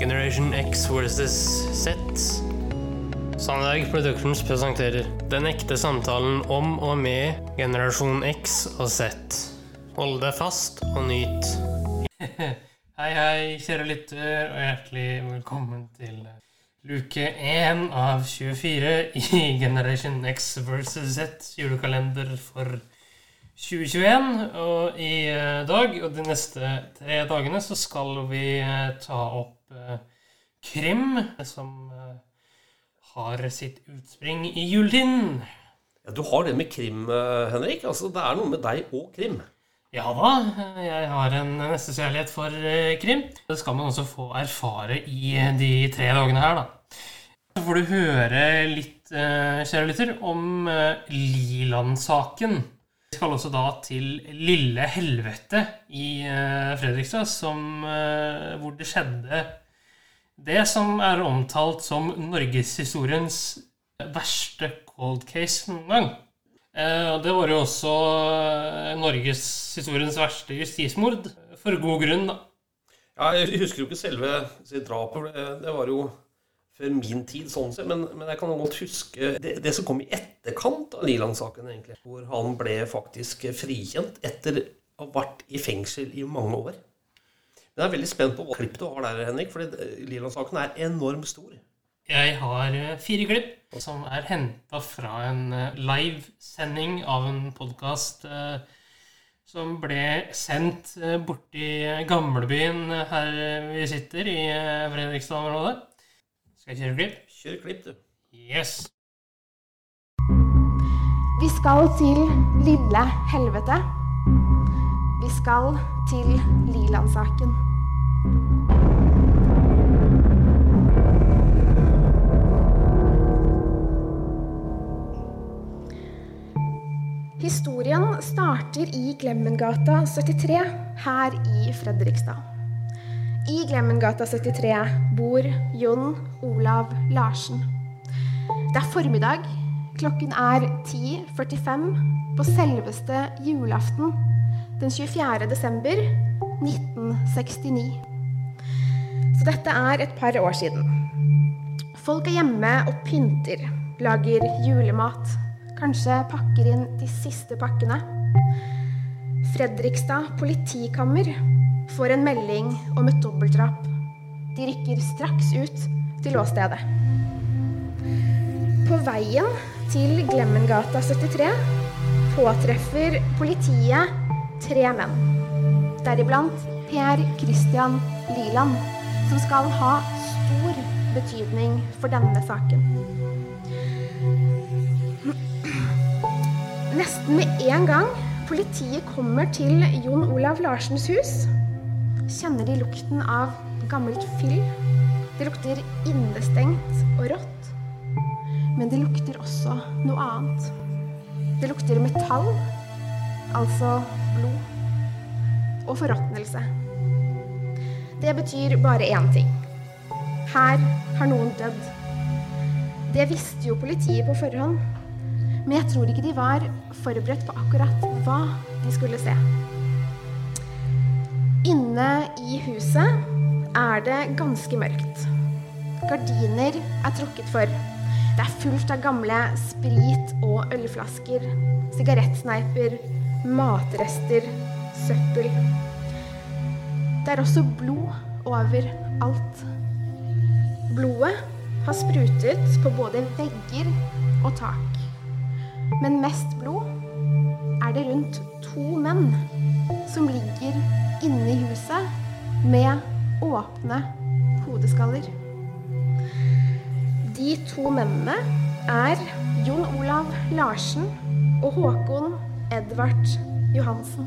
Generation X versus Z. Sandberg Productions presenterer Den ekte samtalen om og med generasjon X og Z. Hold deg fast og nyt. hei, hei, kjære lytter, og hjertelig velkommen til luke 1 av 24 i Generation X versus Z julekalender for 2021. Og i eh, dag og de neste tre dagene så skal vi eh, ta opp krim, som eh, har sitt utspring i juletiden. Ja, du har det med krim, eh, Henrik. Altså, det er noe med deg og krim. Ja da, jeg har en nestekjærlighet for eh, krim. Det skal man også få erfare i de tre dagene her, da. Så får du høre litt, kjære lytter, om Liland-saken. Vi skal også da til Lille Helvete i Fredrikstad, som, hvor det skjedde det som er omtalt som norgeshistoriens verste cold case noen gang. Eh, det var jo også eh, norgeshistoriens verste justismord, for god grunn, da. Ja, jeg husker jo ikke selve drapet. Det var jo før min tid, sånn sett. Men, men jeg kan godt huske det, det som kom i etterkant av Liland-saken, egentlig. Hvor han ble faktisk frikjent etter å ha vært i fengsel i mange år. Men jeg er veldig spent på hva klipp du har der, Henrik. For Liland-saken er enormt stor. Jeg har eh, fire klipp som er henta fra en eh, livesending av en podkast som ble sendt eh, borti gamlebyen eh, her vi sitter, i eh, Fredrikstad-området. Skal jeg kjøre klipp? Kjør klipp, du. Yes. Vi skal til lille helvete. Skal til Liland-saken. Historien starter i Glemmengata 73 her i Fredrikstad. I Glemmengata 73 bor Jon Olav Larsen. Det er formiddag. Klokken er 10.45 på selveste julaften den 24. desember 1969. Så dette er et par år siden. Folk er hjemme og pynter, lager julemat, kanskje pakker inn de siste pakkene. Fredrikstad politikammer får en melding om et dobbeltdrap. De rykker straks ut til åstedet. På veien til Glemmengata 73 påtreffer politiet tre menn. Deriblant Per Christian Liland, som skal ha stor betydning for denne saken. Nesten med en gang politiet kommer til Jon Olav Larsens hus, kjenner de lukten av gammelt fyll. Det lukter innestengt og rått. Men det lukter også noe annet. Det lukter metall, altså blod, og forråtnelse. Det betyr bare én ting. Her har noen dødd. Det visste jo politiet på forhånd. Men jeg tror ikke de var forberedt på akkurat hva de skulle se. Inne i huset er det ganske mørkt. Gardiner er trukket for. Det er fullt av gamle sprit- og ølflasker, sigarettsneiper, matrester, søppel. Det er også blod overalt. Blodet har sprutet på både vegger og tak. Men mest blod er det rundt to menn som ligger inne i huset med åpne hodeskaller. De to mennene er Jon Olav Larsen og Håkon Edvard Johansen.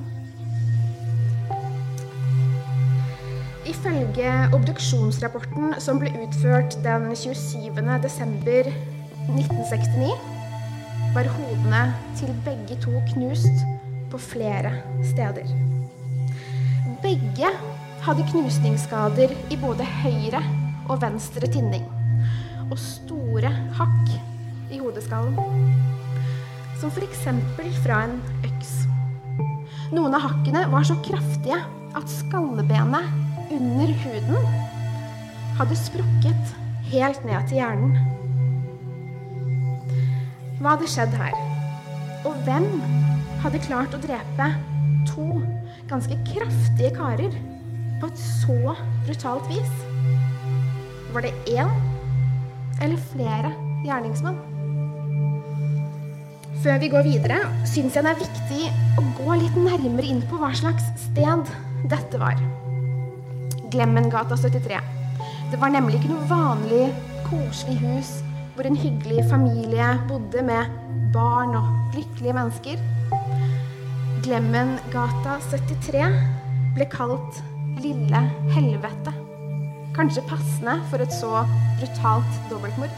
Ifølge obduksjonsrapporten som ble utført den 27. desember 1969, var hodene til begge to knust på flere steder. Begge hadde knusningsskader i både høyre og venstre tinning, og store hakk i hodeskallen. Som f.eks. fra en øks. Noen av hakkene var så kraftige at skallebenet under huden hadde sprukket helt ned til hjernen. Hva hadde skjedd her? Og hvem hadde klart å drepe to ganske kraftige karer på et så brutalt vis? Var det én eller flere gjerningsmenn? Før vi går videre, syns jeg det er viktig å gå litt nærmere inn på hva slags sted dette var. Glemmengata 73. Det var nemlig ikke noe vanlig, koselig hus hvor en hyggelig familie bodde med barn og lykkelige mennesker. Glemmengata 73 ble kalt Lille helvete. Kanskje passende for et så brutalt dobbeltmord.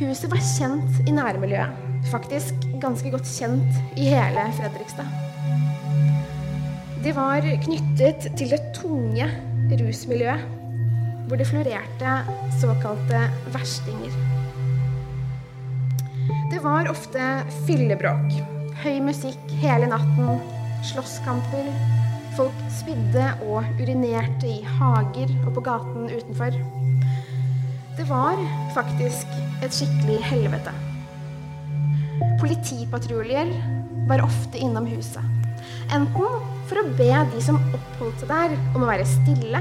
Huset var kjent i nærmiljøet. Faktisk ganske godt kjent i hele Fredrikstad. De var knyttet til det tunge rusmiljøet, hvor det florerte såkalte verstinger. Det var ofte fyllebråk, høy musikk hele natten, slåsskamper. Folk spydde og urinerte i hager og på gaten utenfor. Det var faktisk et skikkelig helvete. Politipatruljer var ofte innom huset. Enten for å be de som oppholdt seg der, om å være stille,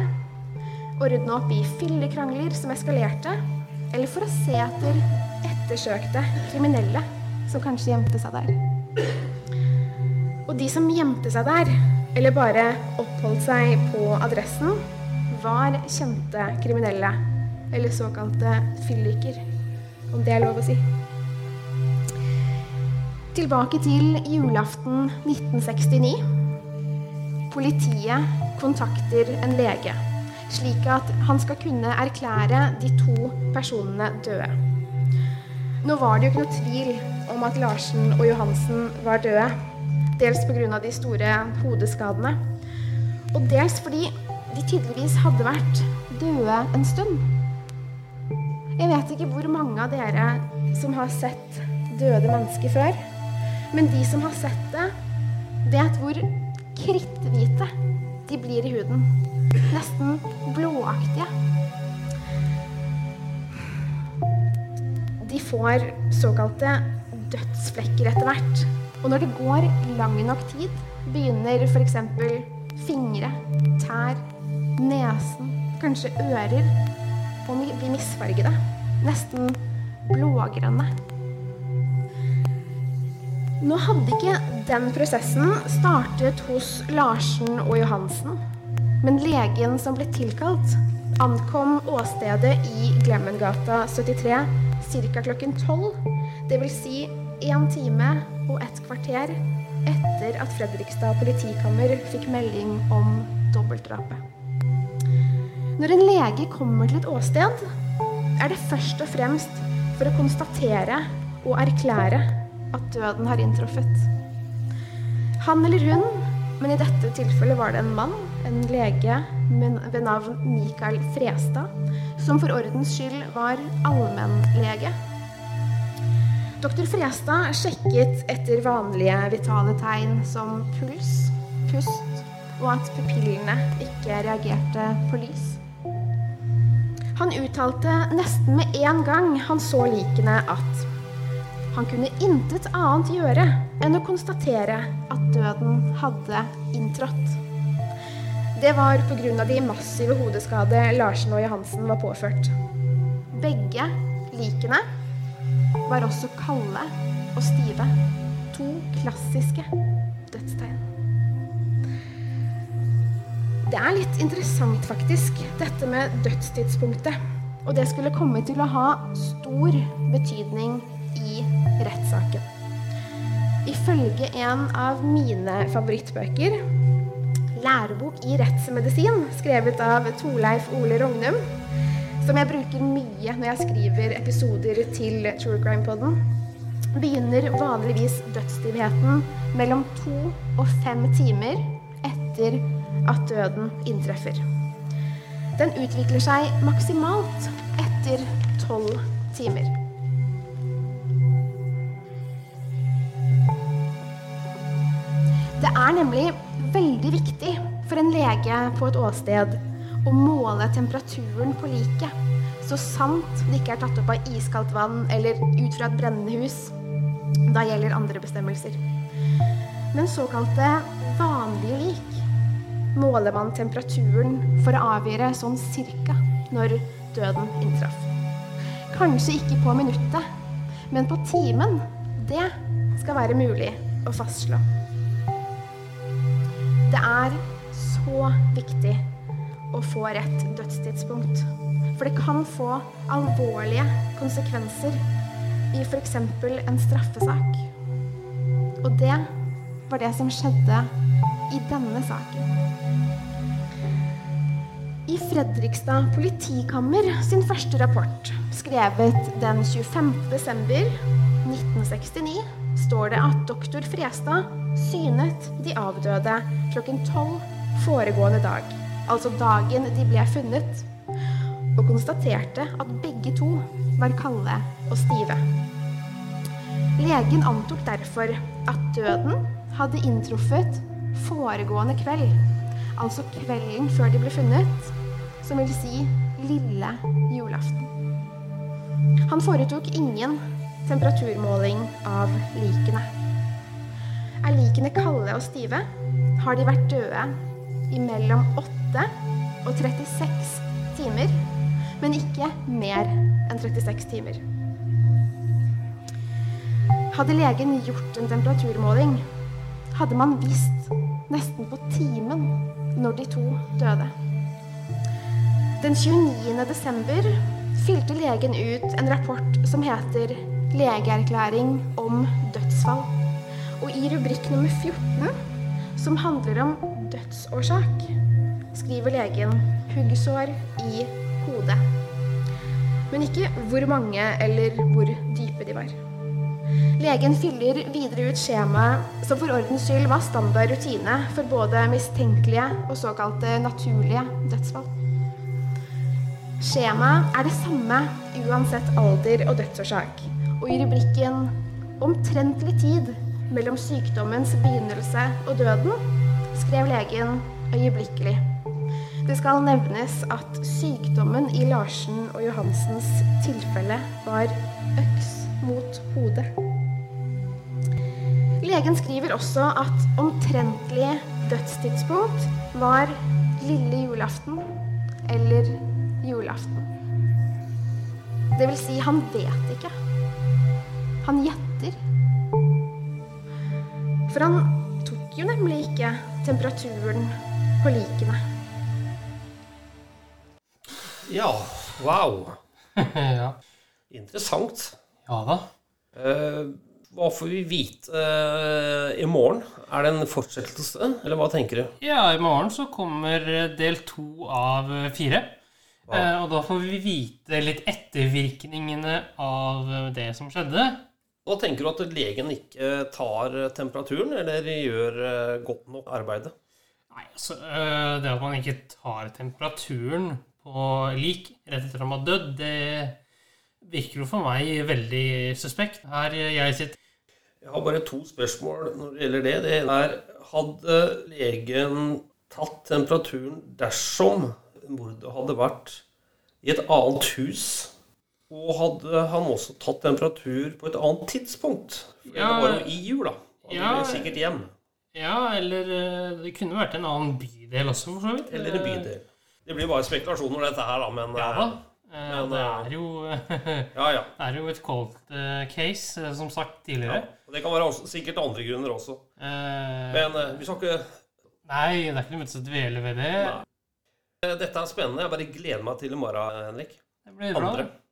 og rydde opp i fyllekrangler som eskalerte, eller for å se etter ettersøkte kriminelle som kanskje gjemte seg der. Og de som gjemte seg der, eller bare oppholdt seg på adressen, var kjente kriminelle, eller såkalte fylliker, om det er lov å si. Tilbake til julaften 1969. Politiet kontakter en lege, slik at han skal kunne erklære de to personene døde. Nå var det jo ikke noe tvil om at Larsen og Johansen var døde. Dels pga. de store hodeskadene, og dels fordi de tydeligvis hadde vært døde en stund. Jeg vet ikke hvor mange av dere som har sett døde mennesker før. Men de som har sett det, vet hvor kritthvite de blir i huden. Nesten blåaktige. De får såkalte dødsflekker etter hvert. Og når det går lang nok tid, begynner f.eks. fingre, tær, nesen, kanskje ører å bli misfargede. Nesten blågrønne. Nå hadde ikke den prosessen startet hos Larsen og Johansen. Men legen som ble tilkalt, ankom åstedet i Glemmengata 73 ca. klokken 12. Dvs. Si én time og et kvarter etter at Fredrikstad politikammer fikk melding om dobbeltdrapet. Når en lege kommer til et åsted, er det først og fremst for å konstatere og erklære at døden har inntruffet. Han eller hun, men i dette tilfellet var det en mann, en lege ved navn Mikael Frestad, som for ordens skyld var allmennlege. Doktor Frestad sjekket etter vanlige vitale tegn som puls, pust og at pupillene ikke reagerte på lys. Han uttalte nesten med en gang han så likene at han kunne intet annet gjøre enn å konstatere at døden hadde inntrådt. Det var pga. de massive hodeskader Larsen og Johansen var påført. Begge likene var også kalde og stive. To klassiske dødstegn. Det er litt interessant, faktisk, dette med dødstidspunktet. Og det skulle komme til å ha stor betydning i rettssaken. Ifølge en av mine favorittbøker, 'Lærebok i rettsmedisin', skrevet av Torleif Ole Rognum, som jeg bruker mye når jeg skriver episoder til True Crime Poden, begynner vanligvis dødsstivheten mellom to og fem timer etter at døden inntreffer. Den utvikler seg maksimalt etter tolv timer. Det er nemlig veldig viktig for en lege på et åsted å måle temperaturen på liket, så sant det ikke er tatt opp av iskaldt vann eller ut fra et brennende hus. Da gjelder andre bestemmelser. Men såkalte vanlige lik måler man temperaturen for å avgjøre sånn cirka når døden inntraff. Kanskje ikke på minuttet, men på timen. Det skal være mulig å fastslå. Det er så viktig å få rett dødstidspunkt. For det kan få alvorlige konsekvenser i f.eks. en straffesak. Og det var det som skjedde i denne saken. I Fredrikstad politikammer sin første rapport, skrevet den 25. desember 1969, står det at doktor Frestad synet de avdøde klokken tolv foregående dag, altså dagen de ble funnet, og konstaterte at begge to var kalde og stive. Legen antok derfor at døden hadde inntruffet foregående kveld, altså kvelden før de ble funnet, som vil si lille julaften. Han foretok ingen temperaturmåling av likene. Er likene kalde og stive, har de vært døde i mellom 8 og 36 timer, men ikke mer enn 36 timer. Hadde legen gjort en temperaturmåling, hadde man visst nesten på timen når de to døde. Den 29. desember fylte legen ut en rapport som heter 'Legeerklæring om dødsfall'. Og i rubrikk nummer 14, som handler om dødsårsak, skriver legen 'huggsår i hodet'. Men ikke hvor mange eller hvor dype de var. Legen fyller videre ut skjemaet som for ordens skyld var standard rutine for både mistenkelige og såkalte naturlige dødsfall. Skjemaet er det samme uansett alder og dødsårsak. Og i rubrikken 'Omtrentlig tid mellom sykdommens begynnelse og døden' skrev legen øyeblikkelig. Det skal nevnes at sykdommen i Larsen og Johansens tilfelle var øks mot hodet. Legen skriver også at omtrentlig dødstidspunkt var lille julaften eller julaften. Det vil si, han vet ikke. Han gjetter. For han tok jo nemlig ikke temperaturen på likene. Ja, wow. ja. Interessant. ja da. Eh, hva får vi vite eh, i morgen? Er det en fortsettelse, eller hva tenker du? Ja, i morgen så kommer del to av fire. Eh, og da får vi vite litt ettervirkningene av det som skjedde. Hva tenker du at legen ikke tar temperaturen, eller gjør eh, godt nok arbeidet? Nei, altså, eh, Det at man ikke tar temperaturen på lik rett etter at man har dødd, det virker jo for meg veldig suspekt. Her jeg sitter Jeg har bare to spørsmål når det gjelder det. Det ene er Hadde legen tatt temperaturen dersom mordet hadde vært i et annet hus? Og hadde han også tatt temperatur på et annet tidspunkt? For Ja, det var jo i jula. Han ja. ville sikkert hjem. Ja, eller eh, det kunne vært en annen bydel også, for så vidt. Eller en bydel. Det blir bare spekulasjoner, dette her, da, men Ja da. Eh, Men, det eh, er jo Ja, ja. Det er jo et cold eh, case, eh, som sagt tidligere. ja. Og det kan være også, sikkert andre grunner også. Eh, Men eh, vi skal ikke Nei, det er ikke noe vits å dvele ved det. Nei. Eh, Dette er spennende. Jeg bare gleder meg til i morgen, Henrik. Det blir bra. Andre.